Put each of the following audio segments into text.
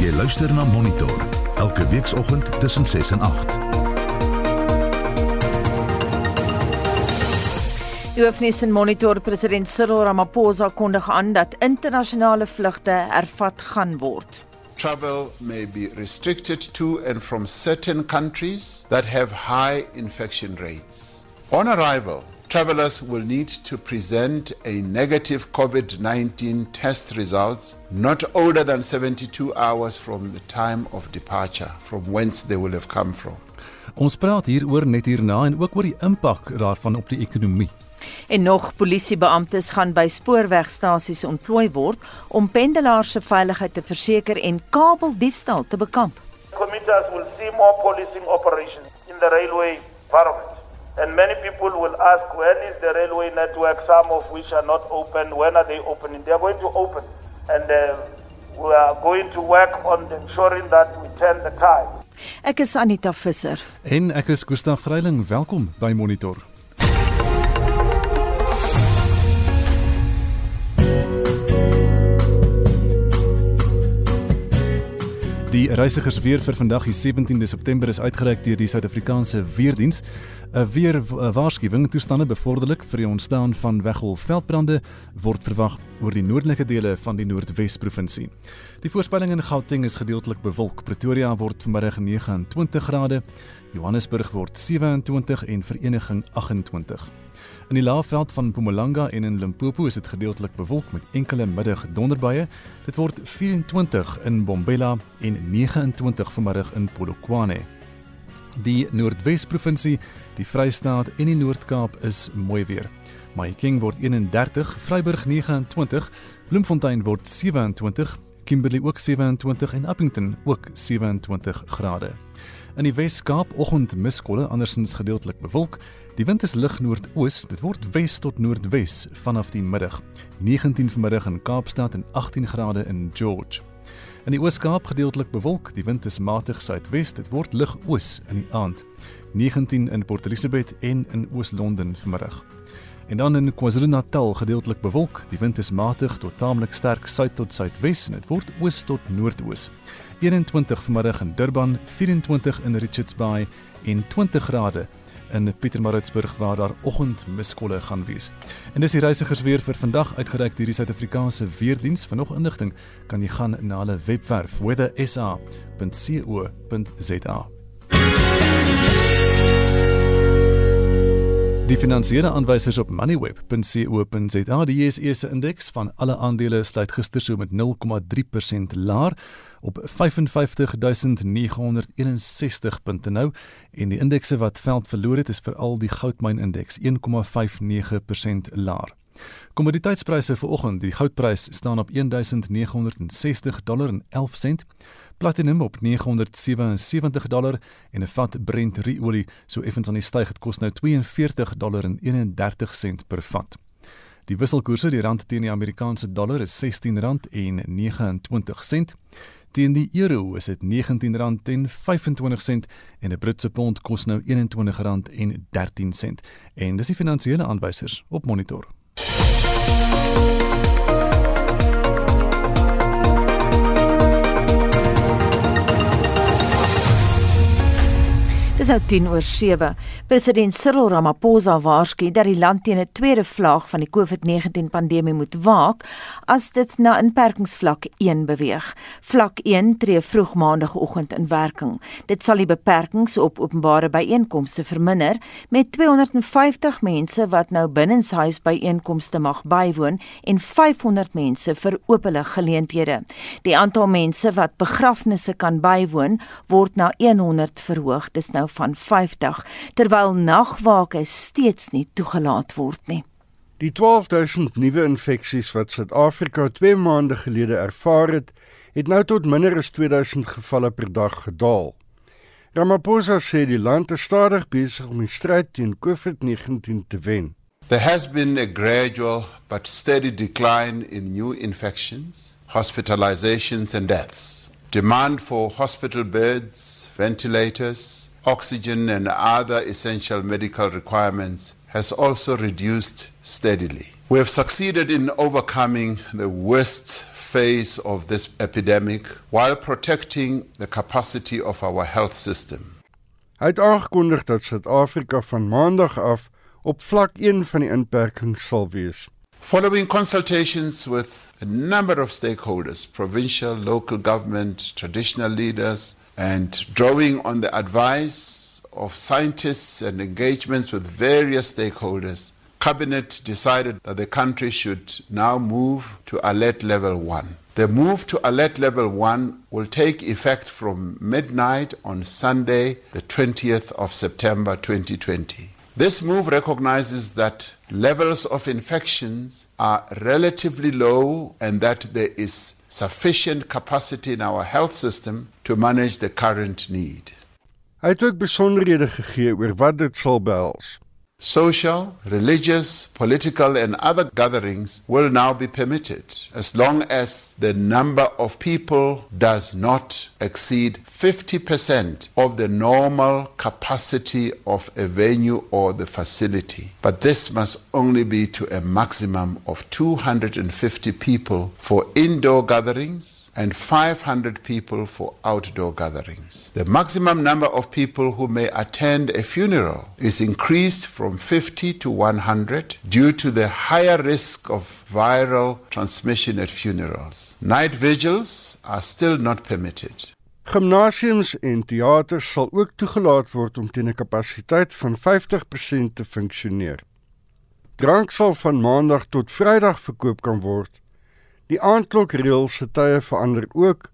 Jy luister na Monitor elke weekoggend tussen 6 en 8. Die hoofnuus in Monitor president Cyril Ramaphosa kondig aan dat internasionale vlugte hervat gaan word. Travel may be restricted to and from certain countries that have high infection rates. On arrival, travelers will need to present a negative COVID 19 test results not older than 72 hours from the time of departure, from whence they will have come from. Ons praat hier oor net hierna en ook oor die impak daarvan op die ekonomie. En nog polisiebeamptes gaan by spoorwegstasies ontplooi word om pendelaars se veiligheid te verseker en kabeldiefstal te bekamp. Commuters will see more policing operations in the railway environment. And many people will ask when is the railway network, some of which are not open, when are they opening? They are going to open. And uh, we are going to work on ensuring that we turn the tide. Ek is Anita Visser. En ek is Gustaf Greiling. Welkom by Monitor. Die reisigersweer vir vandag die 17de September is uitgereik deur die Suid-Afrikaanse Weerdiens. 'n Weer waarskuwing toestande bevorderlik vir die ontstaan van weggolfveldbrande word verwag oor die noordelike dele van die Noordwes-provinsie. Die voorspelling in Gauteng is gedeeltelik bewolk. Pretoria word vanmiddag 29 grade, Johannesburg word 27 en Vereniging 28. In die laafveld van Mpumalanga en in Limpopo is dit gedeeltelik bewolk met enkele middag donderbuie. Dit word 24 in Bombela en 29 vanmiddag in Polokwane. Die Noordwes-provinsie, die Vrystaat en die Noord-Kaap is mooi weer. Mahikeng word 31, Vryburg 29, Bloemfontein word 27, Kimberley ook 27 en Appington ook 27 grade. In die Wes-Kaap oggend miskolle andersins gedeeltelik bewolk. Die wind is lig noordoos. Dit word wes tot noordwes vanaf die middag. 19 vanmiddag in Kaapstad en 18 grade in George. In die Oos-Kaap gedeeltelik bewolk. Die wind is matig suidwes. Dit word lig oos in die aand. 19 in Port Elizabeth en in Oos-London vanmiddag. En dan in KwaZulu-Natal gedeeltelik bewolk. Die wind is matig tot taamlik sterk suid tot suidwes en dit word oos tot noordoos. 21 vanmiddag in Durban, 24 in Richards Bay en 20 grade in Pietermaritzburg waar daar oggendmiskolle gaan wees. En dis die reisigers weer vir vandag uitgereik deur die Suid-Afrikaanse Weerdiens. Vir nog inligting kan jy gaan na hulle webwerf weathersa.co.za. Die finansiële aanwysers op moneyweb.co.za die JSE se indeks van alle aandele sluit gister so met 0,3% laer op 55961 punte nou en die indekse wat veld verloor het is veral die goudmyn indeks 1,59% laer. Kommoditeitspryse vir oggend, die goudprys staan op 1960 dollar en 11 sent, platinum op 977 dollar en 'n vat Brent ruolie so effens aan die styg het kos nou 42 dollar en 31 sent per vat. Die wisselkoerse die rand teen die Amerikaanse dollar is R16 en 29 sent. Teen die euro is dit R19.25 en 'n Britse pond kos nou R21.13 en dis die finansiële aanwysers op monitor. Dis nou 10 oor 7. President Cyril Ramaphosa waarsku dat die land teen 'n tweede vlaag van die COVID-19 pandemie moet waak as dit na inperkingsvlak 1 beweeg. Vlak 1 tree vroeg maandagooggend in werking. Dit sal die beperkings op openbare byeenkomste verminder met 250 mense wat nou binnenshuis byeenkomste mag bywoon en 500 mense vir openlike geleenthede. Die aantal mense wat begrafnisse kan bywoon word na 100 verhoog. Dis nou van 50 terwyl nagwake steeds nie toegelaat word nie. Die 12000 nuwe infeksies wat Suid-Afrika 2 maande gelede ervaar het, het nou tot minder as 2000 gevalle per dag gedaal. Ramaphosa sê die land is stadig besig om die stryd teen COVID-19 te wen. There has been a gradual but steady decline in new infections, hospitalizations, and deaths. Demand for hospital beds, ventilators, oxygen, and other essential medical requirements has also reduced steadily. We have succeeded in overcoming the worst phase of this epidemic while protecting the capacity of our health system. Hy het aangekondig dat Suid-Afrika van Maandag af op vlak 1 van die inperkings sal wees. Following consultations with a number of stakeholders, provincial, local government, traditional leaders, and drawing on the advice of scientists and engagements with various stakeholders, Cabinet decided that the country should now move to alert level 1. The move to alert level 1 will take effect from midnight on Sunday, the 20th of September 2020. This move recognizes that levels of infections are relatively low and that there is sufficient capacity in our health system to manage the current need. Hy het ook besonderhede gegee oor wat dit sal behels. Social, religious, political, and other gatherings will now be permitted as long as the number of people does not exceed 50% of the normal capacity of a venue or the facility. But this must only be to a maximum of 250 people for indoor gatherings and 500 people for outdoor gatherings. The maximum number of people who may attend a funeral is increased from 50 to 100 due to the higher risk of viral transmission at funerals. Night vigils are still not permitted. Gimnasiums en teaters sal ook toegelaat word om teen 'n kapasiteit van 50% te funksioneer. Drank sal van Maandag tot Vrydag verkoop kan word. Die aandklokreël se tye verander ook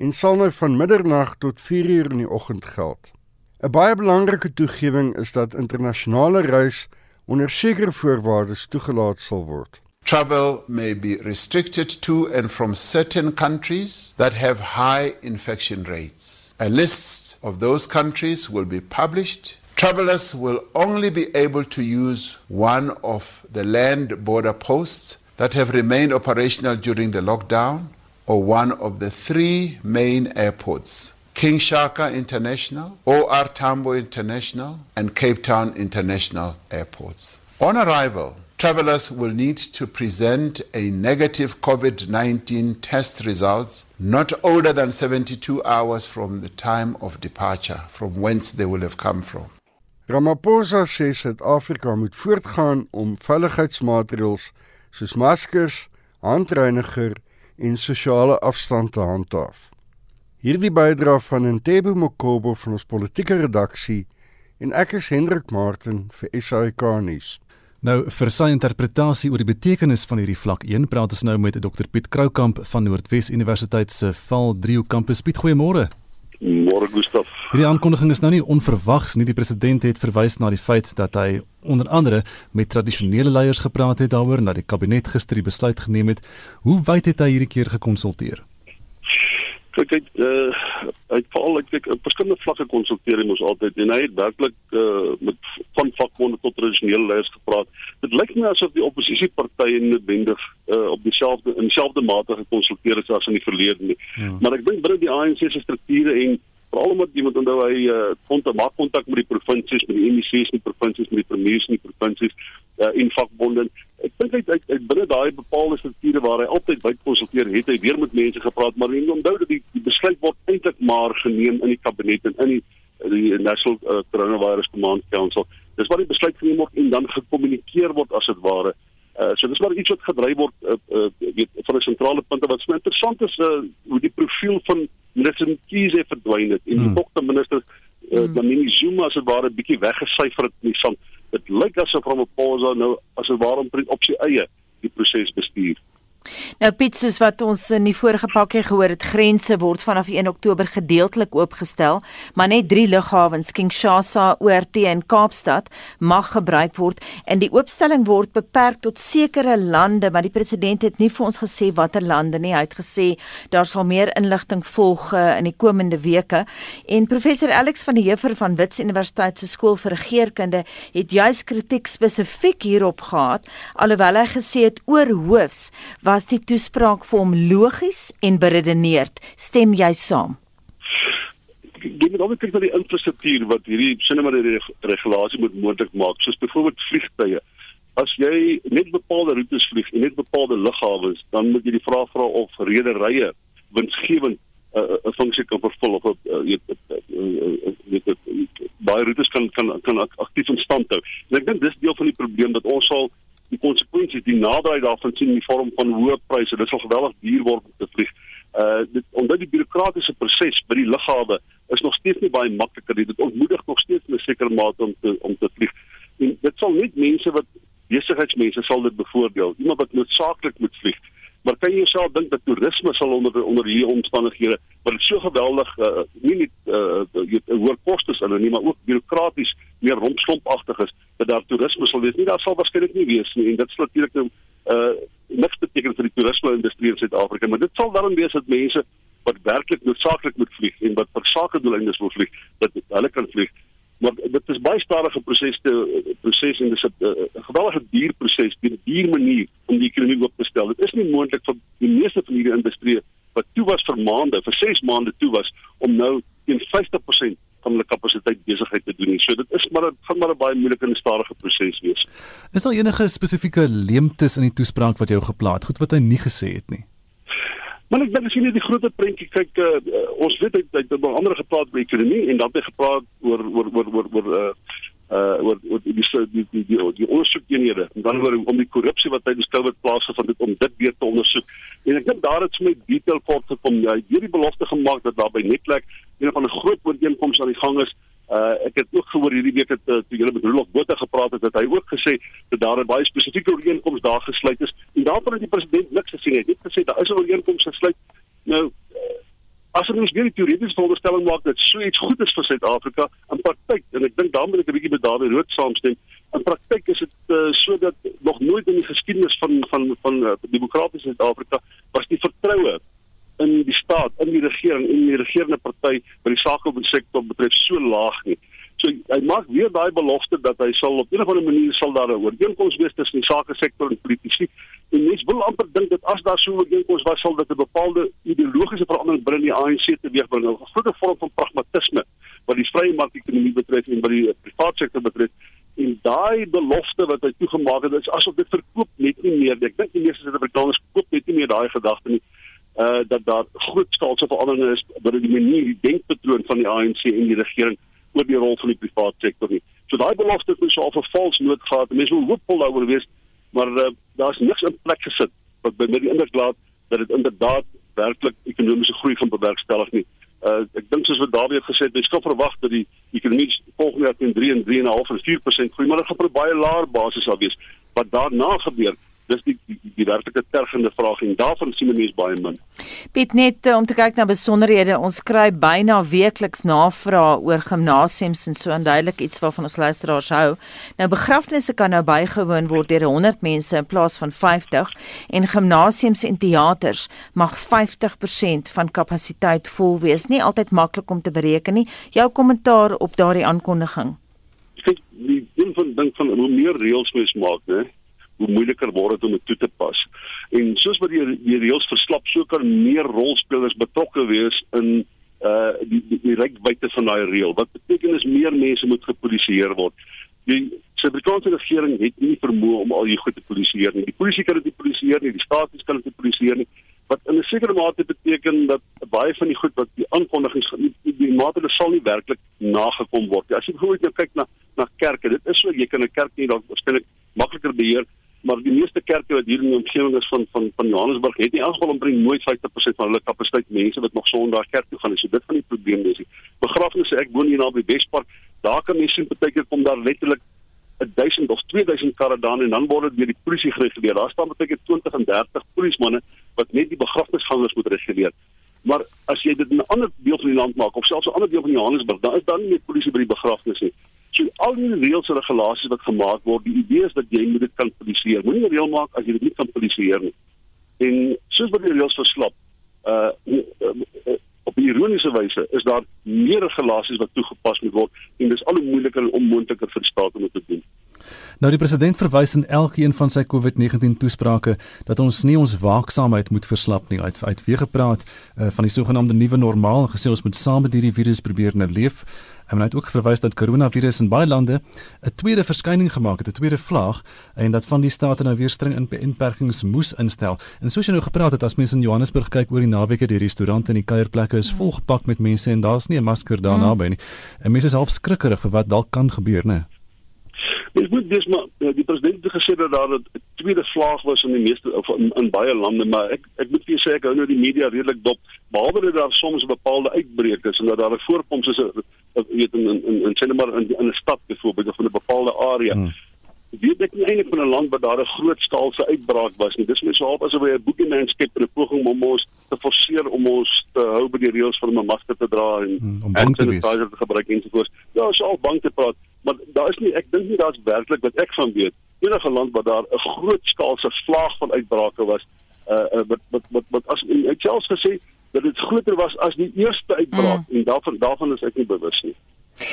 en sal nou van middernag tot 4uur in die oggend geld. 'n Baie belangrike toegewing is dat internasionale reis onder sekere voorwaardes toegelaat sal word. Travel may be restricted to and from certain countries that have high infection rates. A list of those countries will be published. Travelers will only be able to use one of the land border posts that have remained operational during the lockdown or one of the three main airports King Shaka International, OR Tambo International, and Cape Town International airports. On arrival, travelers will need to present a negative COVID 19 test results not older than 72 hours from the time of departure, from whence they will have come from. Ramaphosa sê Suid-Afrika moet voortgaan om veiligheidsmaatreëls soos maskers, handreiniger en sosiale afstand te handhaaf. Hierdie bydra van Ntebo Mokobo van ons politieke redaksie en ek is Hendrik Martin vir SAK nuus. Nou vir sy interpretasie oor die betekenis van hierdie vlak 1 praat ons nou met Dr Piet Kroukamp van Noordwes Universiteit se Val 3 kampus. Piet, goeiemôre. Môre Gustaf. Hierdie aankondiging is nou nie onverwags nie. Die president het verwys na die feit dat hy onder andere met tradisionele leiers gepraat het daaroor dat die kabinet gister die besluit geneem het. Hoe wyd het hy hierdie keer gekonsulteer? kyk hy uh hy veral ek kyk op verskillende vlakke konsulteer hy mos altyd en hy het werklik uh met van vakbonde tot tradisionele leiers gepraat. Dit lyk my asof die oppositiepartye noodwendig uh op dieselfde in dieselfde mate gekonsulteer het as in die verlede nie. Ja. Maar ek dink binne die ANC se strukture en veral omdat iemand onthou hy uh kontak maak kontak met die provinsies, met die MIC's in die provinsies, met die premiers in die provinsies uh en vakbonde ek dink hy uit binne daai bepaalde strukture waar hy altyd by konsulteer het hy weer met mense gepraat maar hy onthou dat die, die besluit word eintlik maar geneem in die kabinet en in die die National uh, Coronavirus Command Council. Dis waar die besluit geneem word en dan gekommunikeer word as dit ware uh, so dis maar iets wat gedryf word uh, uh, weet van 'n sentrale punte wat so interessant is uh, hoe die profiel van minister Mkhize verdwyn het en die hmm. dokter minister uh, Dlamini Zuma as dit ware bietjie weggesyfer het in die sand dit lyk asof Ramaphosa nou as 'n waarom op sy eie die proses bestuur. Nou Piet soos wat ons in die vorige pakkie gehoor het, grense word vanaf 1 Oktober gedeeltelik oopgestel, maar net 3 lughawens, Kinshasa, ORT en Kaapstad mag gebruik word en die oopstelling word beperk tot sekere lande, maar die president het nie vir ons gesê watter lande nie. Hy het gesê daar sal meer inligting volg uh, in die komende weke. En professor Alex van die Heuver van Wits Universiteit se skool vir regeringskunde het juis kritiek spesifiek hierop gehad, alhoewel hy gesê het oorhoofs was die toespraak vir hom logies en beredeneerd. Stem jy saam? Jy moet ook kyk na die infrastruktuur wat hierdie sinema die regulasie moet moontlik maak, soos byvoorbeeld vliegtye. as jy net bepaalde roetes vlieg en net bepaalde lughawens, dan moet jy die vraag vra of rederye winsgewend 'n uh, 'n funksie kan vervul of weet baie roetes kan kan kan aktief in stand hou. En ek dink dis deel van die probleem dat ons sal die konsekwensies die naderheid daarvan sien in die vorm van hoë pryse. Dit sal geweldig duur word om te vlieg. Uh dit omdat die bureaukratiese proses by die lughawe is nog steeds nie baie makliker nie. Dit ontmoedig nog steeds 'n sekere mate om te om te vlieg. En dit sal net mense wat besigheidsmense sal dit bevoordeel. Iemand wat noodsaaklik moet vlieg. Maar kan jy jouself dink dat toerisme sal onder onder hierdie omstandighede wat so geweldig uh, nie net uh, hoër kostes in nie, maar ook bureaukraties meer rompslompagtig is dat daar toerisme sal wees. Nie daar sal waarskynlik nie wees nie en dit sal natuurlik nou uh niks beteken vir die toerisme industrie in Suid-Afrika, maar dit sal dan wees dat mense wat werklik noodsaaklik moet vlieg en wat vir sake doeleindes wil vlieg, dat hulle kan vlieg maar dit is baie stadige proses te proses en dis 'n geweldige duur proses, 'n duur manier om die ekonomie op te stel. Dit is nie moontlik vir die meeste van hierdie industrie wat toe was vir maande, vir 6 maande toe was om nou teen 50% van hulle kapasiteit besigheid te doen nie. So dit is maar 'n gaan maar 'n baie moeilike en stadige proses wees. Is daar enige spesifieke leemtes in die toespraak wat jy geplaas het, goed wat hy nie gesê het nie? Maar ek dink as jy net die groot prentjie kyk, uh, ons weet hy het oor ander gepraat oor ekonomie en dan het hy gepraat oor oor oor oor oor uh uh oor oor die die die die, die, die ondersoekeenhede en dan oor om die korrupsie wat die COVID plaasgevind het om dit weer te ondersoek. En ek dink daar het vir my detail kort gekom. Hy het hierdie belofte gemaak dat daar by Netlek een van 'n groot ooreenkoms aan die gang is Uh ek het ook gehoor hierdie week het uh, toe julle met Rolof Botha gepraat het dat hy ook gesê dat daar 'n baie spesifieke ooreenkoms daar gesluit is en daarvan het die president niks het. Hy het gesê daar is 'n ooreenkoms gesluit. Nou uh, as ons weer die teoretiese veronderstelling maak dat so iets goed is vir Suid-Afrika in praktyk en ek dink daarmee ek 'n bietjie met Dawie Rood saamstem. In praktyk is dit uh, sodat nog nooit in die geskiedenis van van van uh, demokratiese Suid-Afrika was die vertroue in die staat, in die regering en die regerende party by die sakesektor betref so laag nie. So hy maak weer daai belofte dat hy sal op 'n of ander manier sal daar 'n ooreenkoms wees tussen die sakesektor en politici. En mense wil amper dink dat as daar so 'n ooreenkoms was, sal dit 'n bepaalde ideologiese verandering binne die ANC teweegbring, 'n groot vorm van pragmatisme wat die vrye mark-ekonomie betref en wat die private sektor betref. En daai belofte wat hy toegemaak het, is asof dit verkoop net nie meer. Ek dink die meeste Suid-Afrikaners koop net nie meer daai gedagte nie uh dat daar groot skaalse veranderinge is binne die manier die denkpatroon van die ANC en die regering oor die rol van die private sektor nie. So daai belofte het so 'n vals noot gehad. Mense wil hoopvol daaroor wees, maar uh, daar's niks in plek gesit wat by my die indruk laat dat dit inderdaad werklik ekonomiese groei gaan bewerkstellig nie. Uh ek dink soos wat Dawie het gesê, jy skop verwag dat die ekonomie volgende jaar teen 3 en 3.5 en 4% groei, maar dit gaan op 'n baie laer basis sal wees. Wat daarna gebeur, dis die die, die werklike tergende vraag en daarvan sien mense baie min. Piet net uh, om te kyk na besonderhede, ons kry byna weekliks navrae oor gimnasiums en so aanduidelik iets waarvan ons luisteraars hou. Nou begrafnisse kan nou bygewoon word deur 100 mense in plaas van 50 en gimnasiums en teaters mag 50% van kapasiteit vol wees. Nie altyd maklik om te bereken nie. Jou kommentaar op daardie aankondiging. Kyk, die ding van dink van hoe meer reëls mens maak, né? Hoe moeiliker word dit om dit toe te pas. En soos wat die die reëls verslap, so kan meer rolspelers betrokke wees in uh die die, die regwyte van daai reël. Wat beteken is meer mense moet gepolisieer word. Die Suid-Afrikaanse regering het nie vermoë om al hier goed te polisieer nie. Die polisie kan dit nie polisieer nie, die staat kan dit nie polisieer nie. Wat in 'n sekere mate beteken dat baie van die goed wat die aankondigings die, die, die hulle sal nie werklik nagekom word nie. As jy byvoorbeeld nou kyk na na kerke, dit is so jy kan 'n kerk nie dalk waarskynlik makliker beheer maar die meeste kerke wat hier in die omgewing is van van van Johannesburg het nie aangeval om bring nooit 50% van hulle kapasiteit mense wat nog Sondag kerk toe gaan. So dit van die probleem is. Begrafnisse ek woon hier naby Wespark. Daar kan mense sien partykeer kom daar letterlik 1000 of 2000 karre dan en dan word dit deur die polisie gereguleer. Daar staan baie keer 20 en 30 polismanne wat net die begrafnisgangers moet reguleer. Maar as jy dit in 'n ander deel van die land maak of selfs 'n ander deel van Johannesburg, dan is dan nie meer polisie by die begrafnis nie. So al die reëls en regulasies wat gemaak word, die idee is dat jy moet dit kan polisieer. Moenie 'n reël maak as jy dit nie kan polisieer nie. En soos wat die reëls verslap, uh, uh op 'n ironiese wyse is daar meer regulasies wat toegepas moet word en dis al hoe moeiliker en onmoontliker vir staat om dit te doen. Nou die president verwys in elkeen van sy COVID-19 toesprake dat ons nie ons waaksaamheid moet verslap nie. Hy het uitweeg gepraat uh, van die sogenaamde nuwe normaal en gesê ons moet saam met hierdie virus probeer nou leef. En hy het ook verwys dat koronavirus in baie lande 'n tweede verskyning gemaak het, 'n tweede vlaag en dat van die state nou weer streng inperkings moes instel. En soos jy nou gepraat het, as mense in Johannesburg kyk oor die naweke, die restaurante en die kuierplekke is volgepak met mense en daar's nie 'n masker daar mm. naby nie. En mense is half skrikkerig vir wat dalk kan gebeur, né? Dit moet dis maar eh, die president het gesê dat daar 'n tweede vlaag was in die meeste of in, in baie lande, maar ek ek moet vir jou sê ek hou nou die media redelik dop, behalwe dat daar soms bepaalde uitbreek is en dat daar 'n voorkoms is 'n weet in in in sê maar in in 'n stad byvoorbeeld of in 'n bepaalde area. Hmm. Weet ek nie eintlik van 'n land waar daar 'n groot skaalse uitbraak was nie. Dis mens so half asof hy 'n boekeman skep in 'n poging om ons te forceer om ons te hou by die reëls van 'n masker te dra en hmm, om bang te wees. te gebruik ensovoorts. Ja, so al bang te praat, maar daar is nie ek dink nie daar's werklik wat ek van weet enige land waar daar 'n groot skaalse vlaag van uitbrake was uh, wat wat wat wat as ek selfs gesê dat dit groter was as die eerste uitbraak mm. en daarvan daarvan is ek nie bewus nie.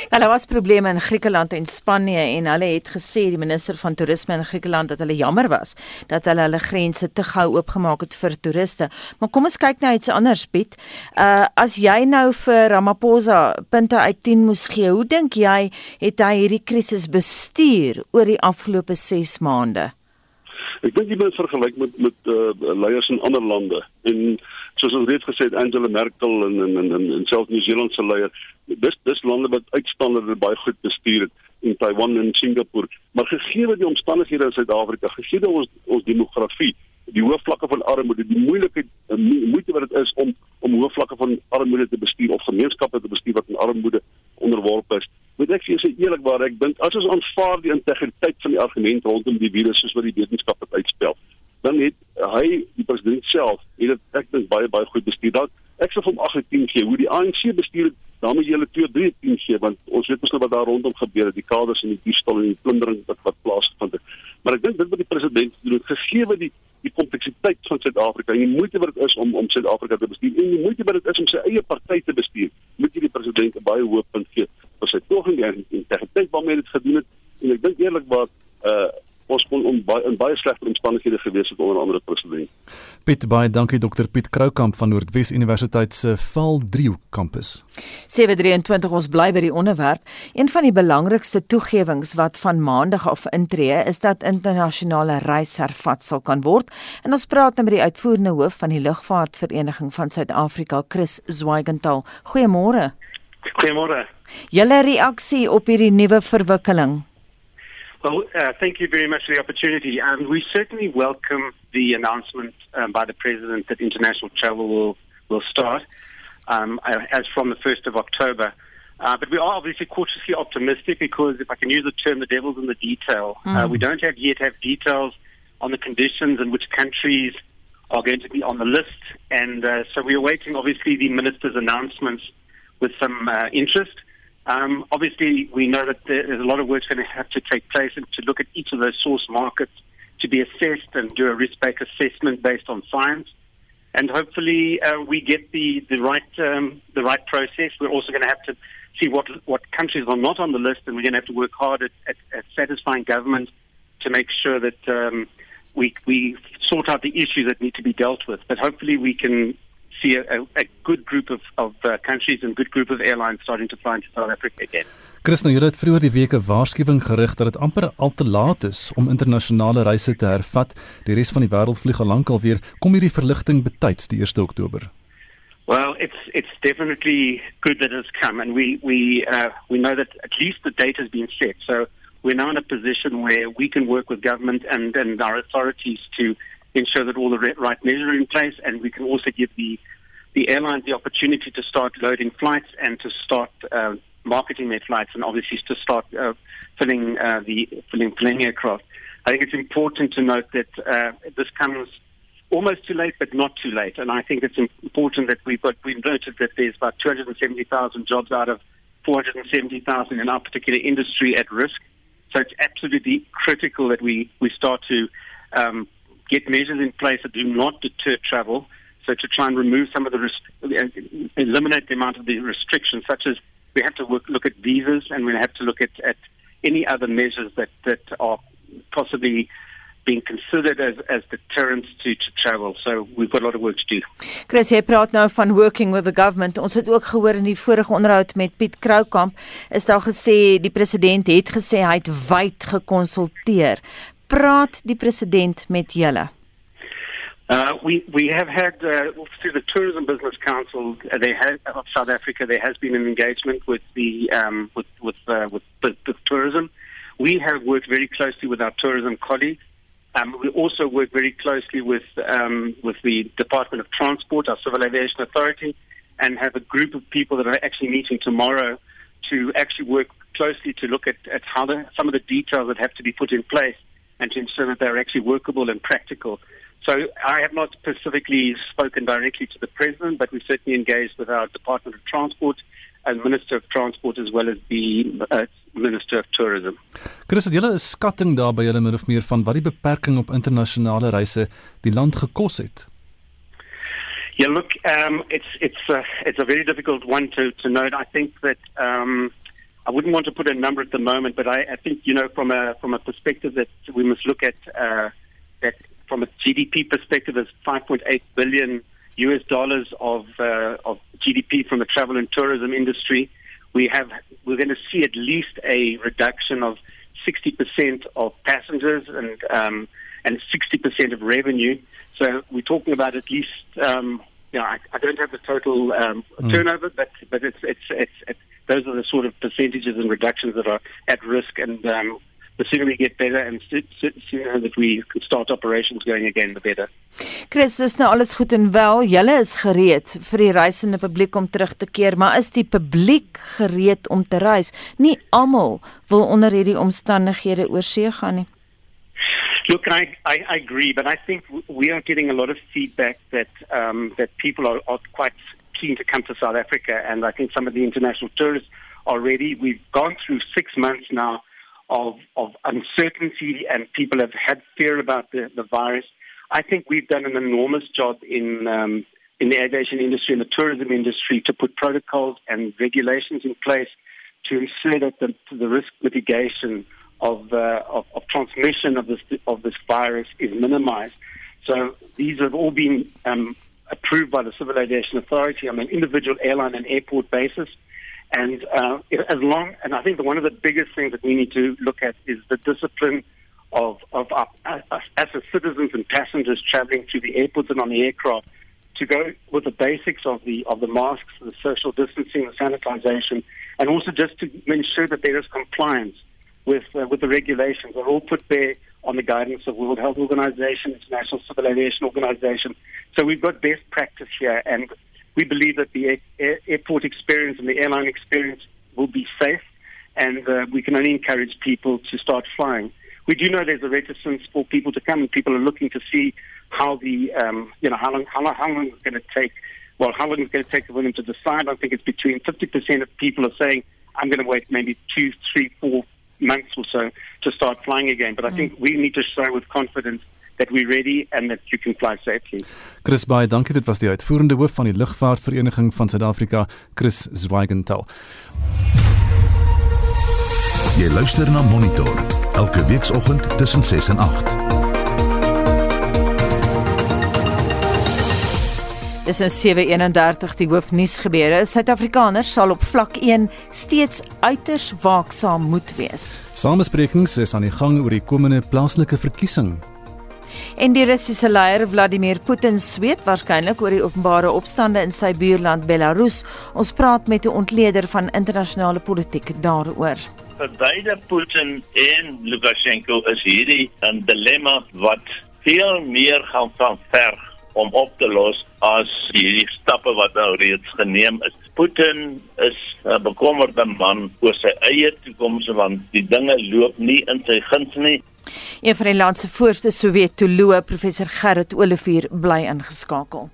Wel, daar was probleme in Griekeland en Spanje en hulle het gesê die minister van toerisme in Griekeland dat hulle jammer was dat hulle hulle grense te gou oopgemaak het vir toeriste. Maar kom ons kyk nou iets anders, Piet. Uh as jy nou vir Ramaphosa punte uit 10 moes gee, hoe dink jy het hy hierdie krisis bestuur oor die afgelope 6 maande? Ek dink jy moet vergelyk met met uh, leiers in ander lande en soos ons reeds gesê het Angela Merkel en en en, en selfs New Zealand se leier dis dis lande wat uitstaande baie goed bestuur het in Taiwan en Singapore. Maar gegee die omstandighede in Suid-Afrika gegee ons ons demografie die hoë vlakke van armoede die moeilikheid moeite wat dit is om om hoë vlakke van armoede te bestuur of gemeenskappe te bestuur wat in armoede onderworpe is moet ek vir jou sê eerlikwaar ek dink as ons aanvaar die integriteit van die argument rondom die virus soos wat die wetenskap dit uitspel dan het hy die president self het dit ek dink baie baie goed bestuur. Dat ek sê van 8 10 gee hoe die ANC bestuur het daarmee jy hulle 2 3 10 gee want ons weet mos nou wat daar rondom gebeur het die kaders en die diefstal en die plundering wat wat plaasgevind het maar ek dink dit wat die president doen gegee die die kompleksiteit van Suid-Afrika en die moeite wat dit is om om Suid-Afrika te bestuur en die moeite wat dit is om sy eie party te bestuur moet jy die president baie hoë punt gee vir sy poging en integriteit waarmee dit gedoen het en ek dink eerlikwaar uh ons kon on, baie, in baie slegte omstandighede gewees het onder andere president. Piet baie dankie dokter Piet Kroukamp van Noordwes Universiteit se Val 3 kampus. 723 ons bly by die onderwerp. Een van die belangrikste toegewings wat van maandag af intree is dat internasionale reis hervat sal kan word. En ons praat nou met die uitvoerende hoof van die lugvaartvereniging van Suid-Afrika, Chris Zwaigenthal. Goeiemôre. Goeiemôre. Julle reaksie op hierdie nuwe verwikkeling? Well, uh, thank you very much for the opportunity. Um, we certainly welcome the announcement um, by the President that international travel will, will start um, as from the 1st of October. Uh, but we are obviously cautiously optimistic because, if I can use the term, the devil's in the detail. Mm. Uh, we don't have yet have details on the conditions and which countries are going to be on the list. And uh, so we're awaiting, obviously, the minister's announcements with some uh, interest. Um, obviously, we know that there's a lot of work going to have to take place and to look at each of those source markets to be assessed and do a risk-based assessment based on science. And hopefully, uh, we get the the right um, the right process. We're also going to have to see what what countries are not on the list, and we're going to have to work hard at, at, at satisfying government to make sure that um, we we sort out the issues that need to be dealt with. But hopefully, we can see a, a good group of, of uh, countries and good group of airlines starting to fly into South Africa again. Christen, jy het vroeër die week 'n waarskuwing gerig dat dit amper al te laat is om internasionale reise te hervat. Die res van die wêreld vlieg al lank alweer. Kom hierdie verligting betyds die 1 Oktober? Well, it's it's definitely good that it's come, and we we uh, we know that at least the date has been set. So we're now in a position where we can work with government and and our authorities to ensure that all the right measures are in place, and we can also give the the airlines the opportunity to start loading flights and to start uh, marketing their flights, and obviously to start uh, filling uh, the filling filling aircraft. I think it's important to note that uh, this comes almost too late, but not too late. And I think it's important that we've got we've noted that there's about 270,000 jobs out of 470,000 in our particular industry at risk. So it's absolutely critical that we we start to um, get measures in place that do not deter travel. So to try and remove some of the eliminate the amount of the restrictions, such as we have to work, look at visas and we have to look at, at any other measures that that are possibly being considered as, as deterrents to, to travel. So we've got a lot of work to do. Chris, jy praat nou van working with the government. Ons het ook gehoor in die vorige onderhoud met Piet Kroukamp is daar gesê die president het gesê hy het wyd gekonsulteer. Praat die president met julle? Uh, we we have had uh, through the Tourism Business Council uh, they had, of South Africa. There has been an engagement with the um, with with, uh, with, with with tourism. We have worked very closely with our tourism colleagues. Um, we also work very closely with um, with the Department of Transport, our Civil Aviation Authority, and have a group of people that are actually meeting tomorrow to actually work closely to look at, at how the, some of the details that have to be put in place and to ensure that they're actually workable and practical. So I have not specifically spoken directly to the president, but we certainly engaged with our Department of Transport and Minister of Transport as well as the uh, Minister of Tourism. Chris, het julle 'n skatting daar by julle min of meer van wat die beperking op internasionale reise die land gekos het? Yeah, look, um, it's it's uh, it's a very difficult one to to note. I think that um, I wouldn't want to put a number at the moment, but I, I think you know from a from a perspective that we must look at uh, that from a GDP perspective, there's 5.8 billion US dollars of uh, of GDP from the travel and tourism industry. We have we're going to see at least a reduction of 60% of passengers and um, and 60% of revenue. So we're talking about at least um, you know I, I don't have the total um, mm. turnover, but but it's, it's it's it's those are the sort of percentages and reductions that are at risk and. Um, the sooner we get better and sooner that we can start operations going again, the better. Chris, dis nou alles goed en wel. Julle is gereed vir die reisende publiek om terug te keer, maar is die publiek gereed om te reis? Nie almal wil onder hierdie omstandighede oorsee gaan nie. Look, I, I, I agree, but I think we are getting a lot of feedback that um, that people are, are quite keen to come to South Africa, and I think some of the international tourists are ready. We've gone through six months now of, of uncertainty and people have had fear about the, the virus. I think we've done an enormous job in um, in the aviation industry and the tourism industry to put protocols and regulations in place to ensure that the, the risk mitigation of, uh, of, of transmission of this of this virus is minimized. So these have all been um, approved by the Civil Aviation Authority on an individual airline and airport basis. And uh, as long, and I think that one of the biggest things that we need to look at is the discipline of of our, us as citizens and passengers traveling to the airports and on the aircraft to go with the basics of the of the masks, the social distancing, the sanitization, and also just to ensure that there is compliance with uh, with the regulations. Are all put there on the guidance of World Health Organization, International Civil Aviation Organization. So we've got best practice here, and we believe that the air, airport experience and the airline experience will be safe, and uh, we can only encourage people to start flying. We do know there's a reticence for people to come, and people are looking to see how the um, you know how long how long, how long it's going to take. Well, how long it's going to take for them to decide? I think it's between 50% of people are saying, "I'm going to wait maybe two, three, four months or so to start flying again." But I think we need to show with confidence that we're ready and that you can fly safely. Chris Bey, dankie. Dit was die uitvoerende hoof van die Lugvaartvereniging van Suid-Afrika, Chris Zwigenthal. Jy luister na Monitor elke weekoggend tussen 6 en 8. Dis nou 7:31 die hoofnuus gebeure. Suid-Afrikaners sal op vlak 1 steeds uiters waaksaam moet wees. Samesprekings is aan die gang oor die komende plaaslike verkiesing. En die Russiese leier Vladimir Putin sweet waarskynlik oor die openbare opstande in sy buurland Belarus. Ons praat met 'n ontleder van internasionale politiek daaroor. Vir beide Putin en Lukasjenko is hierdie 'n dilemma wat veel meer gaan van verg om op te los as hierdie stappe wat nou reeds geneem is. Putin is 'n bekommerde man oor sy eie toekoms want die dinge loop nie in sy guns nie. Een van die land se voorste Sowjetoloog, professor Gerrit Olivier, bly ingeskakel.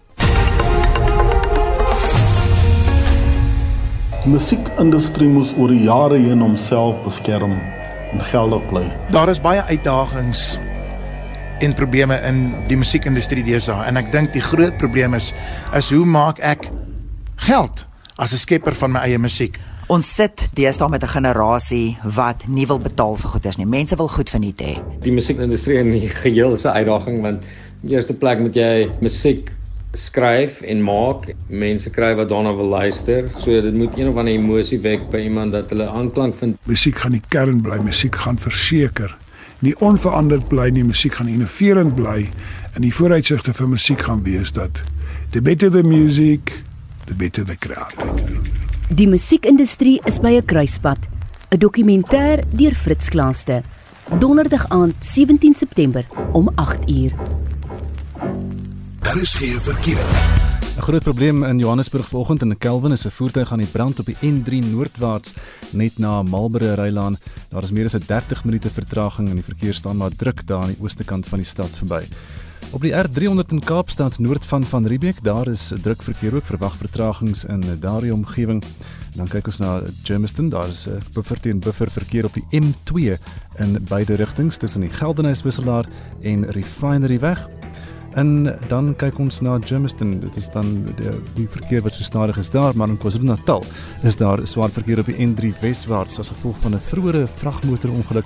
Die musiekindustrie moes oor die jare heen homself beskerm en geldig bly. Daar is baie uitdagings en probleme in die musiekindustrie deesdae en ek dink die groot probleem is is hoe maak ek geld as 'n skepper van my eie musiek? Ons sit deesdae met 'n generasie wat nie wil betaal vir goederes nie. Mense wil goed verniet hê. Die musiekindustrie in die geheel is 'n uitdaging want in die eerste plek moet jy musiek skryf en maak. Mense kry wat daarna wil luister. So dit moet een of ander emosie wek by iemand dat hulle aanklank vind. Musiek gaan die kern bly, musiek gaan verseker. Nie onveranderd bly nie, musiek gaan innoverend bly en die vooruitsigte vir musiek gaan wees dat the better the music, the better the crowd. Die musiekindustrie is by 'n kruispunt. 'n Dokumentêr deur Fritz Klaaste. Donderdag aand 17 September om 8uur. Daar is geen verkeer. 'n Groot probleem in Johannesburg vanoggend in Kelvin is 'n voertuig aan die brand op die N3 noordwaarts net na Marlborough Rylaan. Daar is meer as 'n 30 minute vertraging en die verkeer staan maar druk daar aan die ooste kant van die stad verby. Op die R300 in Kaapstad noord van Van Riebeeck, daar is druk verkeer ook verwag vertragings in daardie omgewing. Dan kyk ons na Germiston, daar is 'n buffer teen buffer verkeer op die M2 in beide rigtings tussen die Geldenhuys-wisselaar en Refinery weg. En dan kyk ons na Germiston. Dit is dan die, die verkeer wat so stadig is daar, maar in KwaZulu-Natal is daar swaar verkeer op die N3 weswaarts as gevolg van 'n vroeëre vragmotorongeluk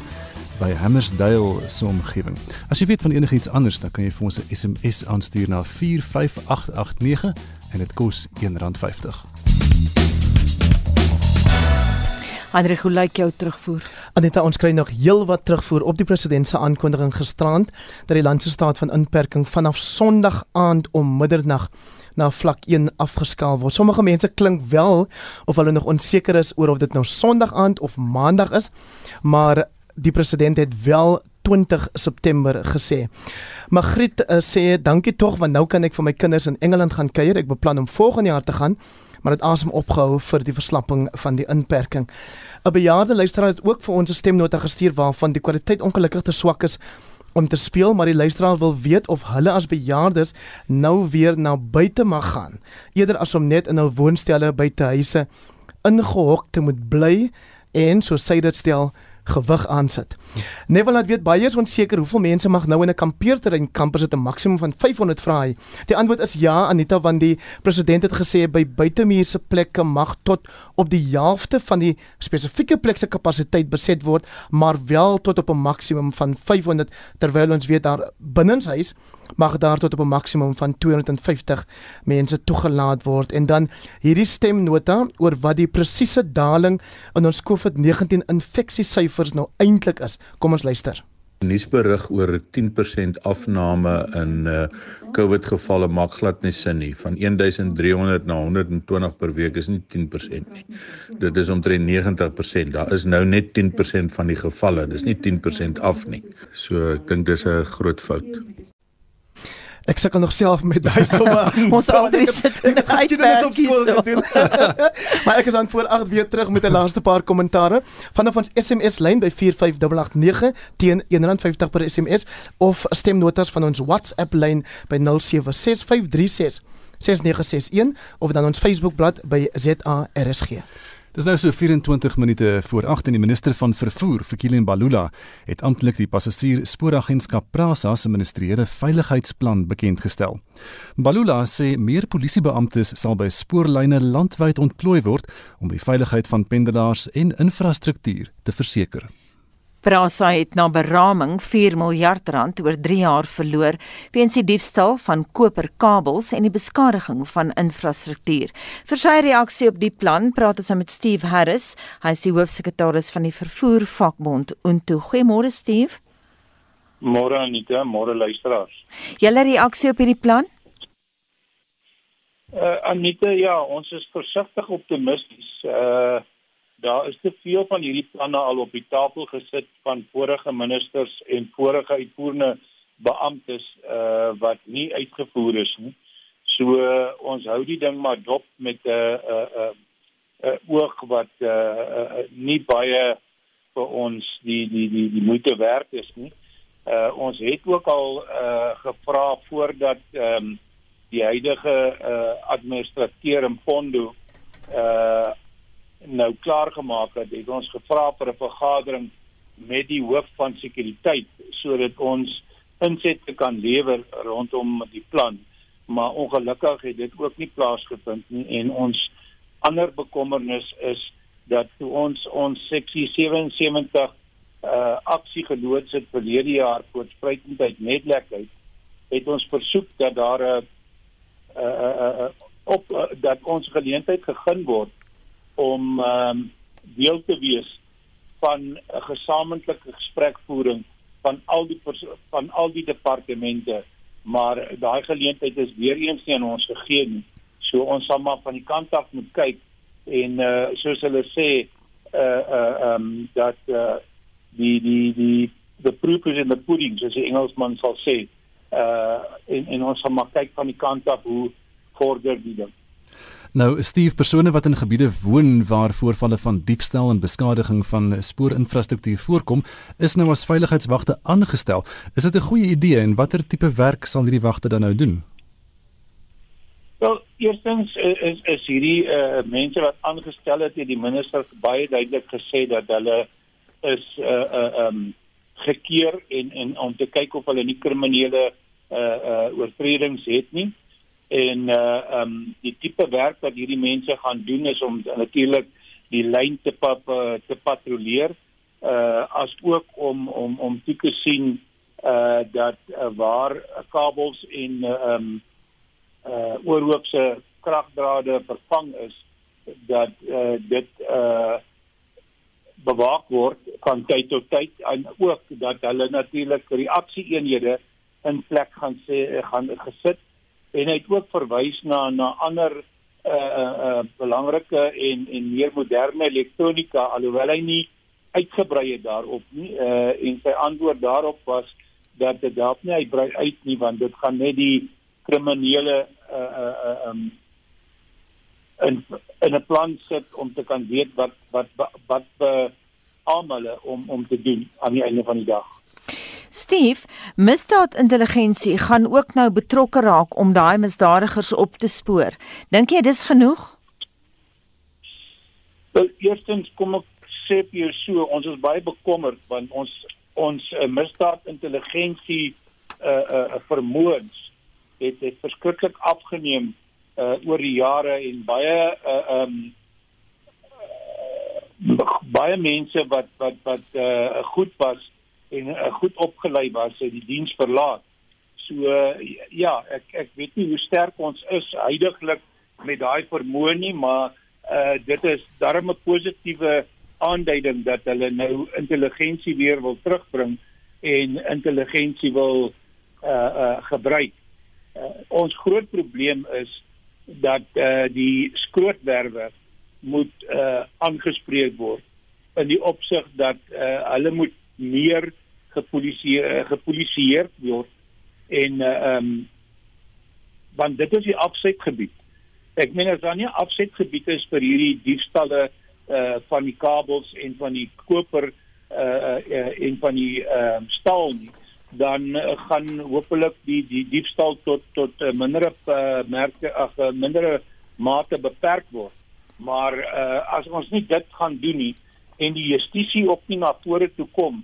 by Hammersdale se omgewing. As jy weet van enigiets anders, dan kan jy vir ons 'n SMS aanstuur na 45889 en dit kos R1.50. Andre, hoe lyk jou terugvoer? Aneta, ons kry nog heelwat terugvoer op die president se aankondiging gisterand dat die land se staat van inperking vanaf Sondag aand om middernag na vlak 1 afgeskaal word. Sommige mense klink wel of hulle nog onseker is oor of dit nou Sondag aand of Maandag is, maar die president het wel 20 September gesê. Magriet uh, sê dankie tog want nou kan ek vir my kinders in Engeland gaan kuier. Ek beplan om volgende jaar te gaan, maar dit asem opgehou vir die verslapping van die inperking. 'n Bejaarde luisteraar het ook vir ons 'n stemnota gestuur waarvan die kwaliteit ongelukkig te swak is om te speel, maar die luisteraar wil weet of hulle as bejaardes nou weer na buite mag gaan, eerder as om net in hul woonstelle buite huise ingehok te moet bly en so sê dit stel gewig aansit. Neville laat weet baie is onseker hoeveel mense mag nou in 'n kampeerterrein kamp as dit 'n maksimum van 500 vra hy. Die antwoord is ja Anita want die president het gesê by buitemuurse plekke mag tot op die helfte van die spesifieke plek se kapasiteit beset word, maar wel tot op 'n maksimum van 500 terwyl ons weet daar binnenshuis mag daar tot op 'n maksimum van 250 mense toegelaat word en dan hierdie stemnota oor wat die presiese daling in ons COVID-19 infeksiesyfers nou eintlik is. Kom ons luister. Nuusberig oor 10% afname in uh COVID gevalle maak glad nie sin nie. Van 1300 na 120 per week is nie 10% nie. Dit is omtrent 90%. Daar is nou net 10% van die gevalle. Dis nie 10% af nie. So ek dink dis 'n groot fout. Ek sukkel nog self met daai somme. Ons altyd sit in 'n uitdaging op skool gedoen. maar ek is aan voor 8 weer terug met 'n laaste paar kommentare vanaf ons SMS lyn by 45889 teen R1.50 per SMS of stemnotas van ons WhatsApp lyn by 076536 6961 of dan ons Facebookblad by ZARSG. Dis nou so 24 minute voor 8 en die minister van vervoer, Fikile Mbalula, het amptelik die passasier spooragentskap Prasa se ministeriële veiligheidsplan bekend gestel. Mbalula sê meer polisiebeamptes sal by spoorlyne landwyd ontplooi word om die veiligheid van pendelaars en infrastruktuur te verseker. Prasa het na beraming 4 miljard rand oor 3 jaar verloor weens die diefstal van koperkabels en die beskadiging van infrastruktuur. Vir sy reaksie op die plan praat ons met Steve Harris. Hy is die hoofsekretaris van die vervoer vakbond Unto. Goeiemôre Steve. Môre Anita, môre luisteraars. Julle reaksie op hierdie plan? Uh Anita, ja, ons is versigtig optimisties. Uh daar is te veel van hierdie planne al op die tafel gesit van vorige ministers en vorige uitvoerende beamptes uh wat nie uitgevoer is nie. So uh, ons hou die ding maar dop met 'n uh, 'n uh, 'n uh, uh, oog wat uh, uh nie baie vir ons die die die die moeite werd is nie. Uh ons het ook al uh gevra voordat ehm um, die huidige uh administrateur in Pondo uh nou klaar gemaak het, het ons gevra vir 'n vergadering met die hoof van sekuriteit sodat ons insette kan lewer rondom die plan. Maar ongelukkig het dit ook nie plaasgevind nie en ons ander bekommernis is dat toe ons ons seksie 77 uh aksie geloods het verlede jaar voor spruitendheid netlekheid het ons versoek dat daar 'n uh, uh, uh, op uh, dat ons geleentheid gegee word om um, deel te wees van 'n gesamentlike gesprekvoering van al die van al die departemente. Maar daai geleentheid is weer eens nie aan ons gegee nie. So ons sal maar van die kant af moet kyk en uh, soos hulle sê uh uh um dat uh die die die the proof is in the pudding soos die Engelsman sal sê. Uh en en ons sal maar kyk van die kant af hoe vorder die ding Nou, Steve, persone wat in gebiede woon waar voorvalle van diefstal en beskadiging van spoorinfrastruktuur voorkom, is nou as veiligheidswagte aangestel. Is dit 'n goeie idee en watter tipe werk sal hierdie wagte dan nou doen? Wel, eerstens is is, is hierdie uh, mense wat aangestel het, het die minister baie duidelik gesê dat hulle is uh uh um gekeer en en om te kyk of hulle nie kriminele uh uh oortredings het nie en uh um die tipe werk wat hierdie mense gaan doen is om natuurlik die lyn te pap, uh, te patrolleer uh as ook om om om te sien uh dat uh, waar kabels en uh, um uh oorhoopse kragdrade vervang is dat uh dit uh bewaak word van tyd tot tyd en ook dat hulle natuurlik reaksieeenhede in plek gaan sê gaan gesit en hy het ook verwys na na ander uh uh, belangrike en en meer moderne elektronika alhoewel hy nie uitgebrei het daarop nie uh en sy antwoord daarop was dat dit dalk nie uitbrei uit nie want dit gaan net die kriminele uh uh um en en 'n plan sit om te kan weet wat wat wat, wat uh, almal om om te doen aan die einde van die dag. Steve, misdaadintelligensie gaan ook nou betrokke raak om daai misdadigers op te spoor. Dink jy dis genoeg? Wel, eerstens kom ek sê jou so, ons is baie bekommerd want ons ons uh, misdaadintelligensie uh uh vermoëns het het verskriklik afgeneem uh oor die jare en baie uh um baie mense wat wat wat uh goed was en uh, goed opgelei was uit die diens verlaat. So uh, ja, ek ek weet nie hoe sterk ons is heidaglik met daai vermoë nie, maar uh dit is darem 'n positiewe aanduiding dat hulle nou intelligensie weer wil terugbring en intelligensie wil uh uh gebruik. Uh, ons groot probleem is dat uh die skrootwerwe moet uh aangespreek word in die opsig dat uh hulle moet meer gepolisie eh, gepolisieer word en eh, ehm uh, um, want dit is die afsetgebied. Ek meen as daar nie afsetgebied is vir hierdie diefstalle uh van die kabels en van die koper uh, uh en van die ehm uh, staal nie dan uh, gaan hopelik die die diefstal tot tot uh, mindere uh, merke ag uh, mindere mate beperk word. Maar uh as ons nie dit gaan doen nie en die justisie op nie na vore toe kom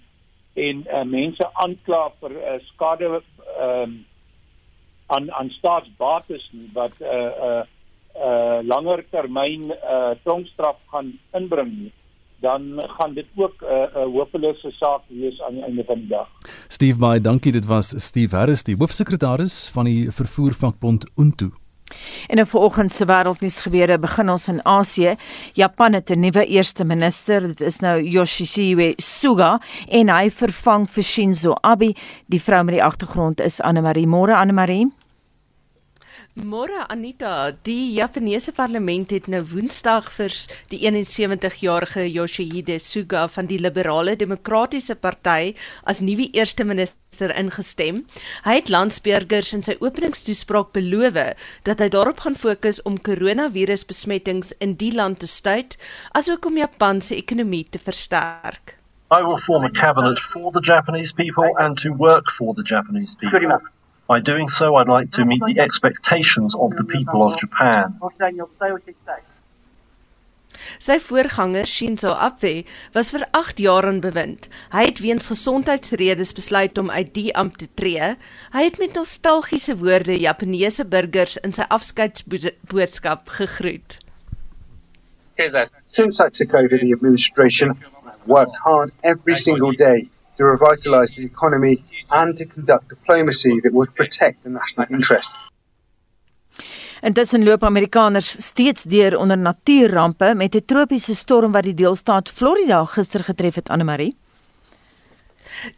en uh, mense aankla vir uh, skade ehm uh, aan aan staatsbates nie wat 'n uh, 'n uh, uh, langer termyn uh, tronkstraf gaan inbring nie dan gaan dit ook 'n uh, 'n hopelose saak wees aan die einde van die dag. Steve Bey, dankie. Dit was Steve Harris, die hoofsekretaris van die vervoervakbond Untu. En in vanoggend se wêreldnuus gebeure begin ons in Asië. Japan het 'n nuwe eerste minister, dit is nou Yoshihide Suga en hy vervang vir Shinzo Abe. Die vrou met die agtergrond is Anne Marie. Môre Anne Marie. Môre Anita, die Japaneese parlement het nou Woensdag vir die 71-jarige Yoshihide Suga van die Liberale Demokratiese Party as nuwe eerste minister ingestem. Hy het landsburgers in sy openingstoespraak beloof dat hy daarop gaan fokus om koronavirusbesmettings in die land te stuit, asook om Japan se ekonomie te versterk. I will form a cabinet for the Japanese people and to work for the Japanese people. By doing so, I'd like to meet the expectations of the people of Japan. Sy voorganger Shinzo Abe was vir 8 jaar in bewind. Hy het weens gesondheidsredes besluit om uit die ampt te tree. Hy het met nostalgiese woorde Japaneese burgers in sy afskeidsboodskap gegroet. Since I took over the administration, I've worked hard every single day to revitalise the economy and to conduct diplomacy that would protect the national interest. Intussen loop Amerikaners steeds deur onder natuurrampe met 'n tropiese storm wat die deelstaat Florida gister getref het, Anne-Marie.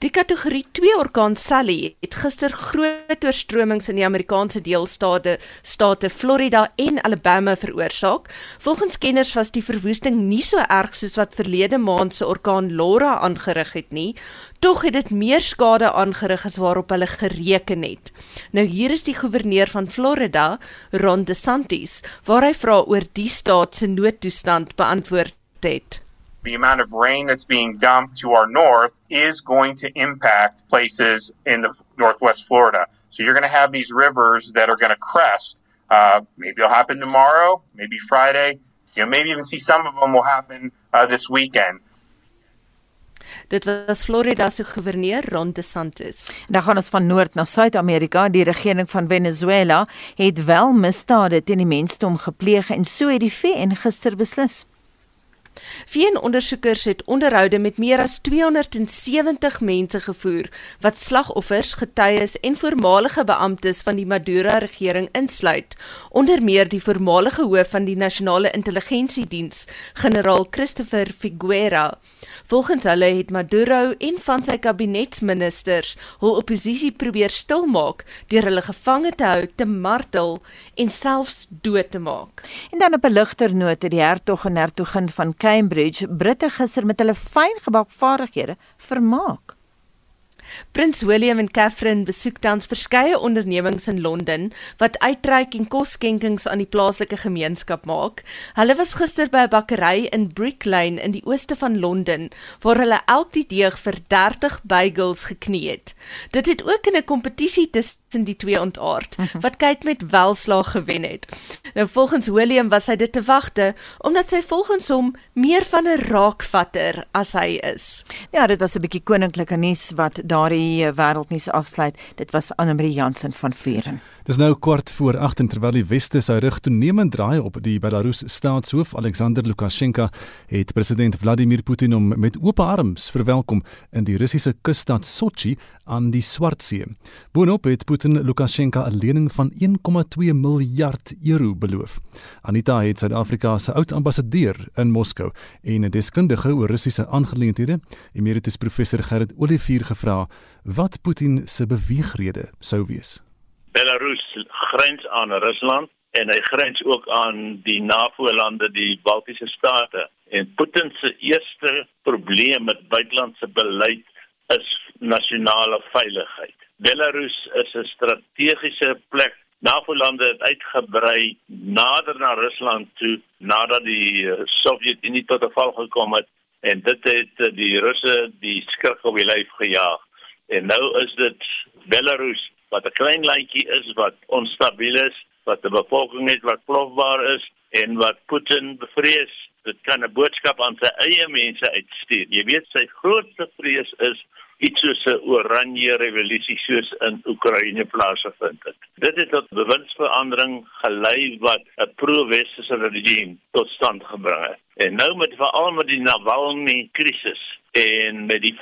Die kategorie 2 orkaan Sally het gister groot oorstromings in die Amerikaanse deelstate state Florida en Alabama veroorsaak. Volgens kenners was die verwoesting nie so erg soos wat verlede maand se orkaan Laura aangerig het nie, tog het dit meer skade aangerig as waarop hulle gereken het. Nou hier is die goewerneur van Florida, Ron DeSantis, waar hy vra oor die staat se noodtoestand beantwoord het. The amount of rain that's being dumped to our north is going to impact places in the northwest Florida. So you're going to have these rivers that are going to crest. Uh, maybe it'll happen tomorrow, maybe Friday. You know, maybe even see some of them will happen uh, this weekend. Dit was Florida se goewerneur Ron DeSantis. Dan gaan ons van Noord na Suid-Amerika. Die regering van Venezuela het wel misdade teen die mensdom gepleeg en so het die VN gister beslis. VN-ondersoekers het onderhoude met meer as 270 mense gevoer wat slagoffers, getuies en voormalige beamptes van die Maduro-regering insluit, onder meer die voormalige hoof van die Nasionale Intelligensiediens, generaal Christopher Figuera. Volgens hulle het Maduro en van sy kabinetsministers hul oppositie probeer stilmaak deur hulle gevange te hou, te martel en selfs dood te maak. En dan op 'n ligter noot die hertog en hertogin van Cambridge Britte gister met hulle fyngebak vaardighede vermaak. Prins William en Catherine besoek tans verskeie ondernemings in Londen wat uitreik en kosskenkings aan die plaaslike gemeenskap maak. Hulle was gister by 'n bakkery in Brick Lane in die ooste van Londen waar hulle elk die deeg vir 30 bagels geknee het. Dit het ook in 'n kompetisie tussen die twee ontaard mhm. wat Kate met welslaag gewen het. Nou volgens William was hy dit te wagte omdat sy volgens hom meer van 'n raakvatter as hy is. Ja, dit was 'n bietjie koninklike nuus wat daar daardie eh, wêreldnuus afsluit. Dit was Annelie Jansen van Vieren. Dis nou kwart voor 8 en terwyl die weste sy rug toenemend draai op die Belarus staatshoof Alexander Lukasjenko, het president Vladimir Putin hom met oop arms verwelkom in die Russiese kusstad Sochi aan die Swartsee. Boonop het Putin Lukasjenko 'n lening van 1,2 miljard euro beloof. Anita het Suid-Afrika se oud ambassadeur in Moskou en 'n deskundige oor Russiese aangeleenthede, emeritus professor Gerrit Olivier gevra wat Putin se beweegrede sou wees. Belarus grens aan Rusland en hy grens ook aan die NAVO-lande, die Baltiese state. En Putin se eerste probleem met buitelandse beleid is nasionale veiligheid. Belarus is 'n strategiese plek. NAVO-lande het uitgebrei nader na Rusland toe nadat die Sowjetunie tot val gekom het en dit het die Russe die skrik op die lyf gejaag. En nou is dit Belarus wat 'n klein landjie is wat onstabiel is, wat 'n bevolking het wat plofbaar is en wat Putin bevrees. Dit kan 'n boodskap aan sy eie mense uitstuur. Jy weet sy grootste vrees is iets soos 'n oranje revolusie soos in Oekraïne plaasgevind het. Dit het tot bewindsverandering gelei wat 'n pro-westerse regime tot stand gebring het. En nou met veral met die Navalny krisis en met die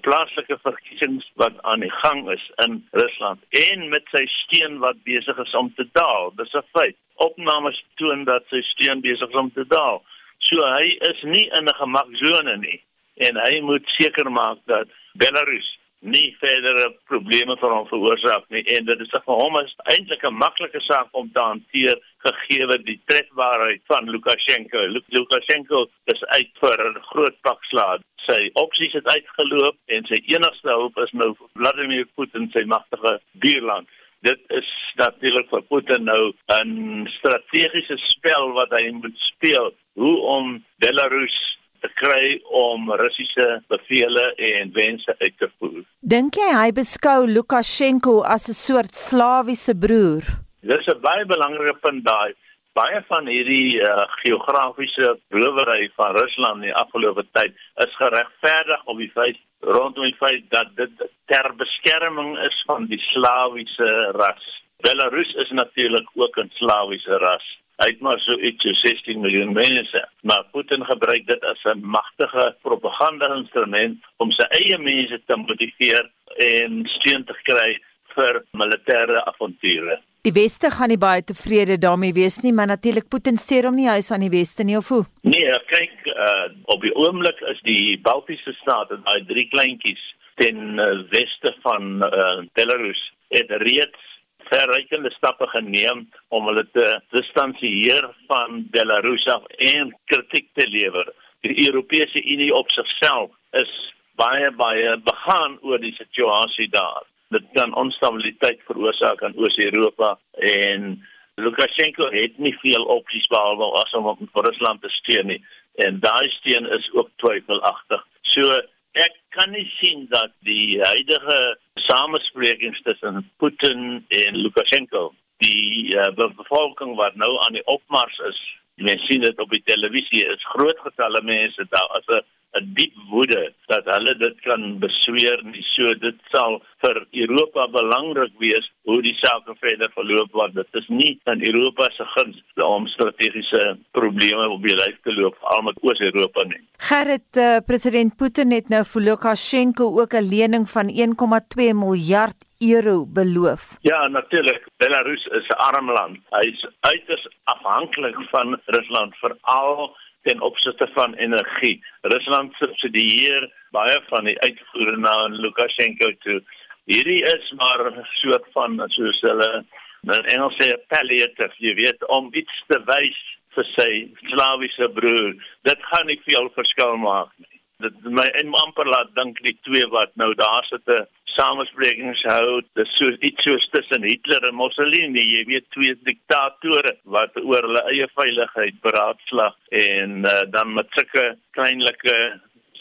plaaslike verkiesings wat aan die gang is in Rusland en met sy steun wat besig is om te daal. Dis 'n feit. Opnames toon dat sy steun besig is om te daal. So hy is nie in 'n gemaksone nie en hy moet seker maak dat Belarus nie verdere probleme vir hom veroorsaak nie en dit is vir hom is eintlik 'n maklike saak om te hanteer gegee die trefbaarheid van Lukasjenko. Lukasjenko is uit vir 'n groot pak slaag. Sy opsies het uitgeloop en sy enigste hoop is nou Vladimir Putin sy magtige buurland. Dit is natuurlik vir Putin nou 'n strategiese spel wat hy moet speel hoe om Belarus te kry om Russiese bevele en wense uit te voer. Dink jy hy beskou Lukasjenko as 'n soort slawiese broer? Dis 'n baie belangrike punt daai. Baie van hierdie uh, geografiese rowery van Rusland in die afgelope tyd is geregverdig op die feit rondom die feit dat dit ter beskerming is van die slawiese ras. Belarus is natuurlik ook 'n slawiese ras Hy het maar so iets so 16 miljoen mense. Maar Putin gebruik dit as 'n magtige propaganda-instrument om sy eie mense te motiveer en steun te kry vir militêre avonture. Die weste gaan nie baie tevrede daarmee wees nie, maar natuurlik Putin steur hom nie huis aan die weste nie of hoe? Nee, kyk, uh, op die oomblik is die Baltiese state, daai drie kleintjies ten uh, weste van uh, Belarus, het reeds verrykende stappe geneem om hulle te distansieer van Belarus af en kritiek te lewer. Die Europese Unie op sigself is baie baie begaan oor die situasie daar. Dit kan onstabiliteit veroorsaak in Oos-Europa en Lukasjenko het nie veel opsies behalwe om Rusland te steun nie en daai steun is ook twyfelagtig. So ek kan nie sien dat die huidige samesprekings tussen Putin en Lukasjenko die uh, bevolking wat nou aan die opmars is mense sien dit op die televisie is groot getalle mense daar as 'n 'n diep woede dat hulle dit kan besweer nie. So dit sal vir Europa belangrik wees hoe die saak verder verloop want dit is nie in Europa se guns om strategiese probleme op die lyf te loop al met Oos-Europa nie. Gerrit uh, president Putin het nou vir Lukasjenko ook 'n lening van 1,2 miljard euro beloof. Ja, natuurlik. Belarus is 'n arm land. Hy is uiters afhanklik van Rusland veral ten opsigte van energie. Rusland subsidieer baie van die uitvoere na Lukasjenko toe. Hierdie is maar 'n soort van soos hulle in Engels sê palliative, jy weet, om iets te wys vir sy slawiese broer. Dit gaan nie veel verskil maak nie. Dit my en amper laat dink die twee wat nou daar sit 'n samesprekings hou, dis so iets soos tussen Hitler en Mussolini, jy weet twee diktatore wat oor hulle eie veiligheid beraadslag en uh, dan met sulke kleinlike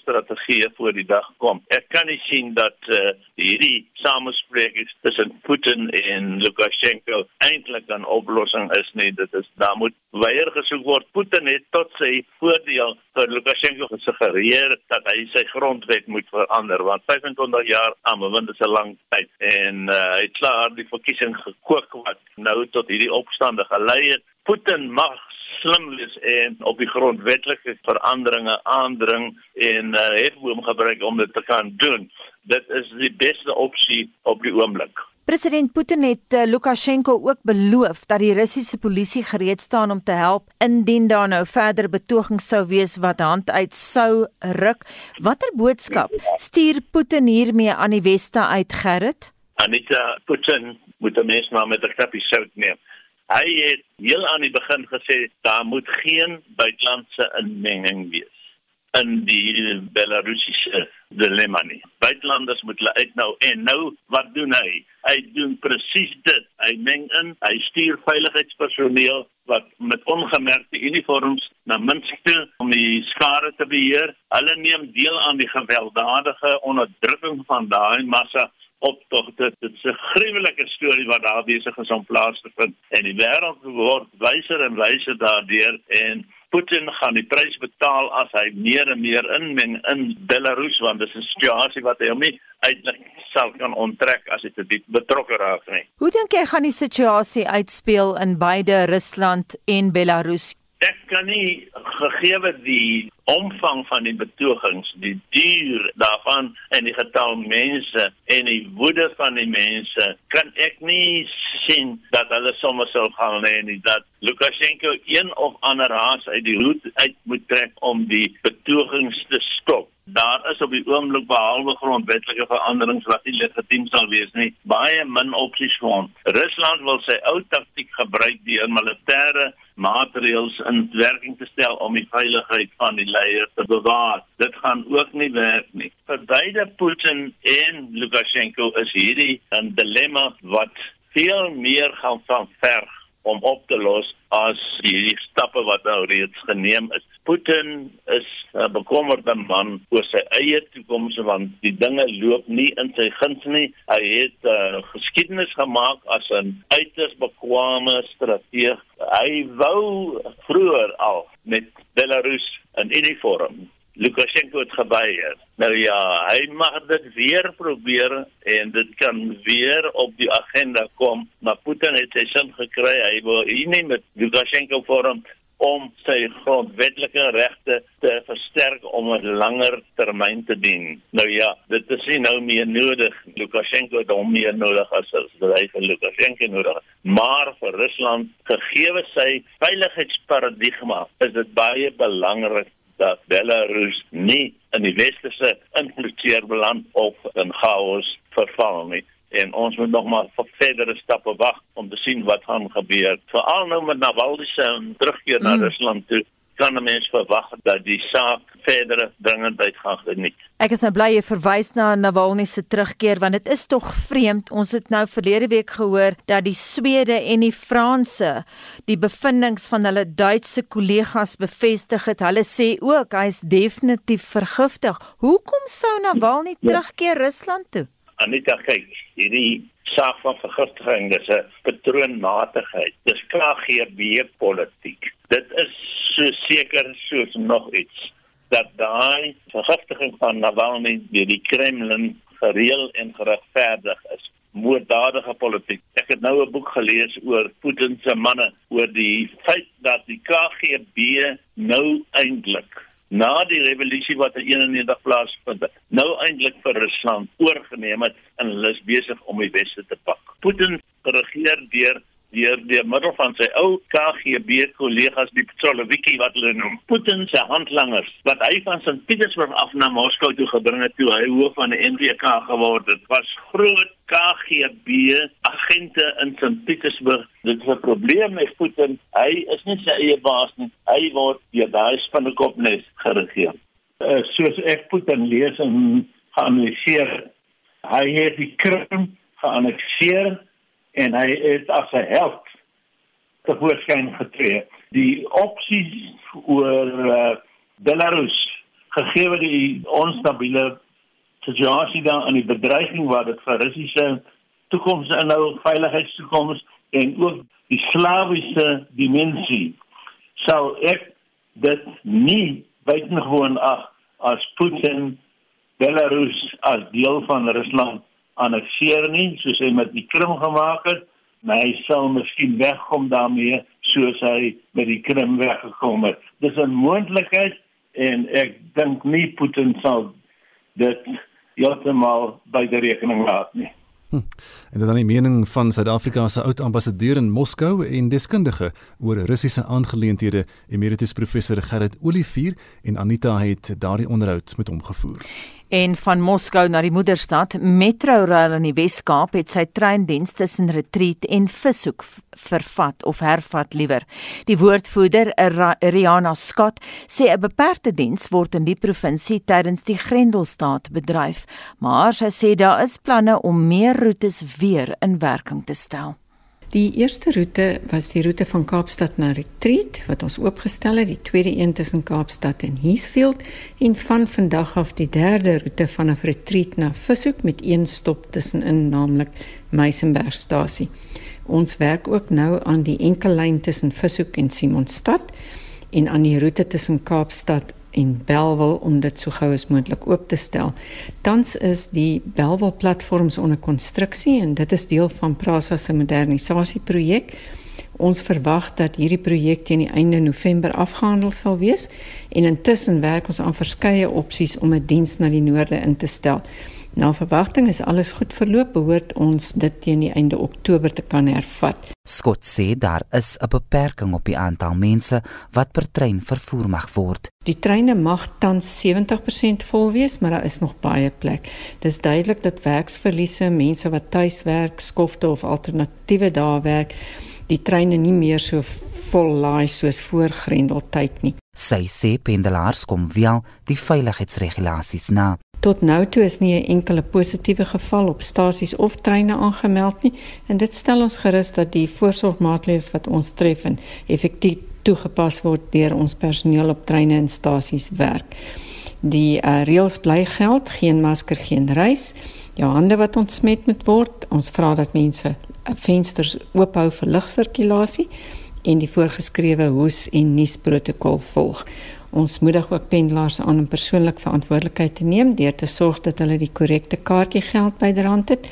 strategieë voor die dag kom. Ek kan nie sien dat uh, hierdie samesprekings tussen Putin en Lukasjenko eintlik 'n oplossing is nie. Dit is daar moet weier gesoek word. Putin het tot sy voordeel vir Lukasjenko gesuggereer dat hy sy grondwet moet verander want 25 jaar aan bewind is 'n lang tyd en uh, hy het klaar die verkiesing gekook wat nou tot hierdie opstande gelei het. Putin mag slim wees en op die grondwetlike veranderinge aandring en uh, hefboom gebruik om dit te kan doen. Dit is die beste opsie op die oomblik. President Putin het uh, Lukasjenko ook beloof dat die Russiese polisie gereed staan om te help indien daar nou verder betogings sou wees wat hand uit sou ruk. Watter boodskap stuur Putin hiermee aan die weste uit Gerrit? Anita Putin moet 'n mens maar met 'n knappie sout neem. Hy het heel aan die begin gesê daar moet geen buitelandse inmenging wees in die Belarusiese dilemma nie. Buitelanders moet hulle uitnou en nou wat doen hy? Hy doen presies dit. Hy meng in, hy stuur veiligheidspersoneel wat met ongemerkte uniforms na Minsk toe om die skare te beheer. Hulle neem deel aan die gewelddadige onderdrukking van daai massa optogte. Dit is 'n gruwelike storie wat daar besig is om plaas te vind en die wêreld word wyser en wyser daardeur en Putin gaan die prys betaal as hy meer en meer inmeng in Belarus want dit is 'n situasie wat hy hom nie uiteindelik sal kan onttrek as hy te diep betrokke raak nie. Hoe dink jy gaan die situasie uitspeel in beide Rusland en Belarus? Ek kan nie gegeewe die omvang van die betogings, die duur daarvan en die getal mense en die woede van die mense, kan ek nie sien dat hulle sommer sou gaan lê nie dat Lukasjenko een of ander haas uit die hoed uit moet trek om die betogings te stop. Daar is op die oomblik behalwe grondwetlike veranderings wat nie legitiem sal wees nie, baie min opsies vir hom. Rusland wil sy ou taktik gebruik deur militêre maatreëls in werking te stel om die veiligheid van die leier te bewaar. Dit gaan ook nie werk nie. Vir beide Putin en Lukasjenko is hierdie 'n dilemma wat veel meer gaan van verg om op te los as die stappe wat nou reeds geneem is. Putin is 'n bekommerde man oor sy eie toekoms want die dinge loop nie in sy guns nie. Hy het uh, geskiedenis gemaak as 'n uiters bekwame strateeg. Hy wou vroeër al met Belarus 'n uniform Lukasjenko het gebeier. Nou ja, hy mag dit weer probeer en dit kan weer op die agenda kom, maar Putin het sy sin gekry. Hy wil nie met Lukasjenko vorm om sy grondwetlike regte te versterk om 'n langer termyn te dien. Nou ja, dit is nie nou meer nodig. Lukasjenko het hom meer nodig as hy vir Lukasjenko nodig. Maar vir Rusland, gegee sy veiligheidsparadigma, is dit baie belangrik dat Belarus nie in die westerse invloedseer beland of in chaos verval nie en ons moet nog maar vir verdere stappe wag om te sien wat gaan gebeur. Veral nou met Navalny se terugkeer na mm. Rusland toe, kan 'n mens verwag dat die saak verdere dringendheid gaan geniet. Ek is nou bly jy verwys na Navalny se terugkeer want dit is tog vreemd. Ons het nou verlede week gehoor dat die Swede en die Franse die bevindinge van hulle Duitse kollegas bevestig het. Hulle sê ook hy is definitief vergiftig. Hoekom sou Navalny ja. terugkeer Rusland toe? Anita kyk, hierdie saak van vergiftiging dis 'n patroonmatigheid. Dis KGB politiek. Dit is so seker soos nog iets dat daai vergiftiging van Navalny deur die Kremlin gereël en geregverdig is. Moorddadige politiek. Ek het nou 'n boek gelees oor Putin se manne oor die feit dat die KGB nou eintlik na die revolusie wat in 91 plaasvind nou eintlik vir Rusland oorgeneem het en hulle is besig om die weste te pak. Putin regeer deur deur die middel van sy ou KGB kollegas die Ptsolowiki wat hulle noem Putin se handlangers wat hy van St Petersburg af na Moskou toe gebring het toe hy hoof van die NVK geword het. Was groot KGB agente in St Petersburg dit is 'n probleem met Putin. Hy is nie sy eie baas nie. Hy word deur daai spinnekopnes geregeer. Uh, soos ek Putin lees en geanalyseer hy het die Krim geannexeer en hy het as 'n held te voorskyn getree. Die opsies oor uh, Belarus gegee die onstabiele situasie daar in die bedreiging wat dit vir Russiese toekoms en nou veiligheidstoekoms en ook die slawiese dimensie sou ek dit nie buitengewoon ag as Putin Belarus as deel van Rusland annexeer nie soos hy met die Krim gemaak het, maar hy sal miskien wegkom daarmee soos hy met die Krim weggekom het. Dis 'n moontlikheid en ek dink nie Putin sal dit heeltemal by die rekening laat nie. Hm. En dan die mening van Suid-Afrika se oud ambassadeur in Moskou en deskundige oor Russiese aangeleenthede, emeritus professor Gerrit Olivier en Anita het daardie onderhoud met hom gevoer. En van Moskou na die moederstad, Metrorail in die Wes-Kaap het sy treindiens tussen Retreat en Vishoek vervat of hervat liewer. Die woordvoerder, Riana Scott, sê 'n beperkte diens word in die provinsie tydens die Grendelstaat bedryf, maar sy sê daar is planne om meer roetes weer in werking te stel. Die eerste roete was die roete van Kaapstad na Retreat wat ons oopgestel het, die tweede een tussen Kaapstad en Heathfield en van vandag af die derde roete vanaf Retreat na Vishoek met een stop tussenin, naamlik Meisenbergstasie. Ons werk ook nou aan die enkellyn tussen Vishoek en Simonstad en aan die roete tussen Kaapstad en Belwel om dit so gou as moontlik oop te stel. Tans is die Belwel platforms onder konstruksie en dit is deel van Prasa se modernisasieprojek. Ons verwag dat hierdie projek teen die einde November afgehandel sal wees en intussen werk ons aan verskeie opsies om 'n diens na die noorde in te stel. Na verwagting is alles goed verloop, behoort ons dit teen die einde Oktober te kan hervat. Scott sê daar is 'n beperking op die aantal mense wat per trein vervoer mag word. Die treine mag tans 70% vol wees, maar daar is nog baie plek. Dis duidelik dat werksverliese, mense wat tuis werk, skofte of alternatiewe dae werk, die treine nie meer so vol laai soos voor Grendeltyd nie. Sy sê pendelaars kom wel die veiligheidsregulasies na. Tot nou toe is nie 'n enkele positiewe geval op stasies of treine aangemeld nie en dit stel ons gerus dat die voorsorgmaatreëls wat ons tref en effektief toegepas word deur ons personeel op treine en stasies werk. Die uh, reëls bly geld, geen masker, geen reis. Jou hande wat ontsmet moet word. Ons vra dat mense uh, vensters oop hou vir ligsirkulasie en die voorgeskrewe hoes en nuusprotokol volg. Ons moedig ook pendelaars aan om persoonlik verantwoordelikheid te neem deur te sorg dat hulle die korrekte kaartjiegeld byderhand het,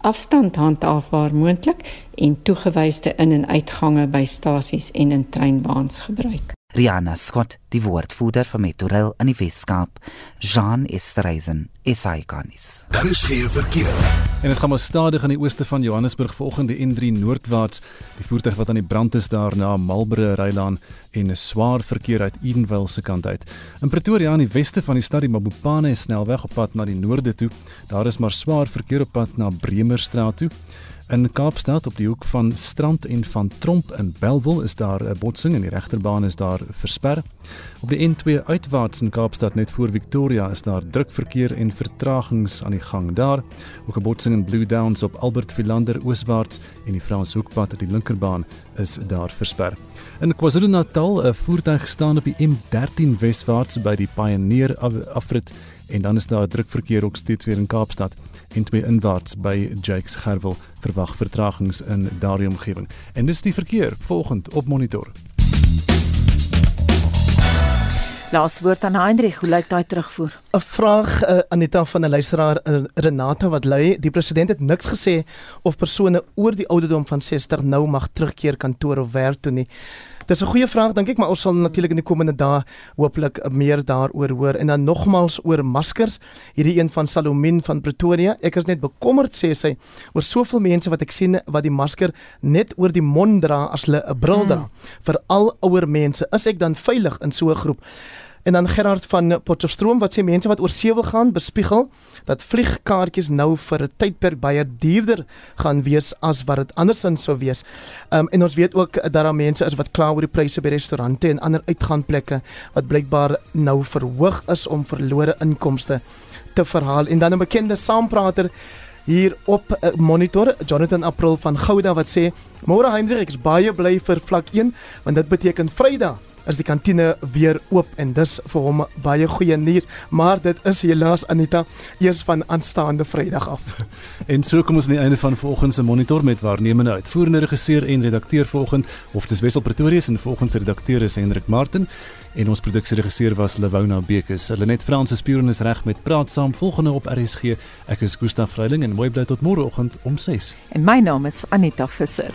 afstand handhaaf waar moontlik en toegewyde in- en uitgange by stasies en in treinwaans gebruik. Rihanna Scott, die woordvoerder van Metrorail in die Weskaap, Jean Estreisen, SAICanis. Daar is geen verkeer. En dit gaan maar stadig aan die ooste van Johannesburg volgende N3 noordwaarts. Die voertuig wat aan die brand is daar na Malbre Rylaan en 'n swaar verkeer uit Edenville se kant uit. In Pretoria aan die weste van die stad die Mabopane is snelweg op pad na die noorde toe. Daar is maar swaar verkeer op pad na Bremerstraat toe. In Kaapstad op die hoek van Strand en van Tromp in Belwel is daar 'n botsing en die regterbaan is daar versper. Op die N2 uitwaarts in Kaapstad net voor Victoria is daar druk verkeer en vertragings aan die gang daar. Ook 'n botsing in Blue Downs op Albert Philander ooswaarts en die Franshoekpad op die linkerbaan is daar versper. In KwaZulu-Natal 'n voertuig staan op die M13 weswaarts by die Pioneer afrit en dan is daar druk verkeer ook steeds weer in Kaapstad en twee inwaarts by Jakes Gerwel verwag vertragings in daardie omgewing. En dis die verkeer volgend op monitor. Laas woord aan Hendrik, hoe lyk daai terugvoer? 'n Vraag uh, Anita van 'n luisteraar uh, Renata wat lui, die president het niks gesê of persone oor die ouderdom van 60 nou mag terugkeer kantoor of werk toe nie. Dis 'n goeie vraag dink ek, maar ons sal natuurlik in die komende dae hooplik meer daaroor hoor en dan nogmals oor maskers. Hierdie een van Salomien van Pretoria. Ek is net bekommerd sê sy oor soveel mense wat ek sien wat die masker net oor die mond dra as hulle 'n bril dra. Hmm. Veral ouer mense. Is ek dan veilig in so 'n groep? En dan Gerard van Potchefstroom wat sê mense wat oor see wil gaan bespiegel dat vliegkaartjies nou vir 'n tydperk baie duurder gaan wees as wat dit andersins sou wees. Um, en ons weet ook dat daar mense is wat kla oor die pryse by restaurante en ander uitgaanplekke wat blykbaar nou verhoog is om verlore inkomste te verhaal. En dan 'n bekende saamprater hier op uh, monitor Jonathan April van Gouda wat sê: "Môre Hendrik, ek is baie bly vir vlak 1 want dit beteken Vrydag is die kantine weer oop en dis vir hom baie goeie nuus, maar dit is helaas Anita eers van aanstaande Vrydag af. en so kom ons aan die einde van vanoggend se monitor met waarnemende uitvoerende regisseur en redakteur vanoggend of dis Wessel Pretorius en vanoggend se redakteur is Hendrik Martin en ons produksieregisseur was Lewona Bekes. Hulle net Fransis Puren is reg met praat saam volgende op RSG. Ek is Gustaf Vreiling en mooi bly tot môreoggend om 6. En my naam is Anita Visser.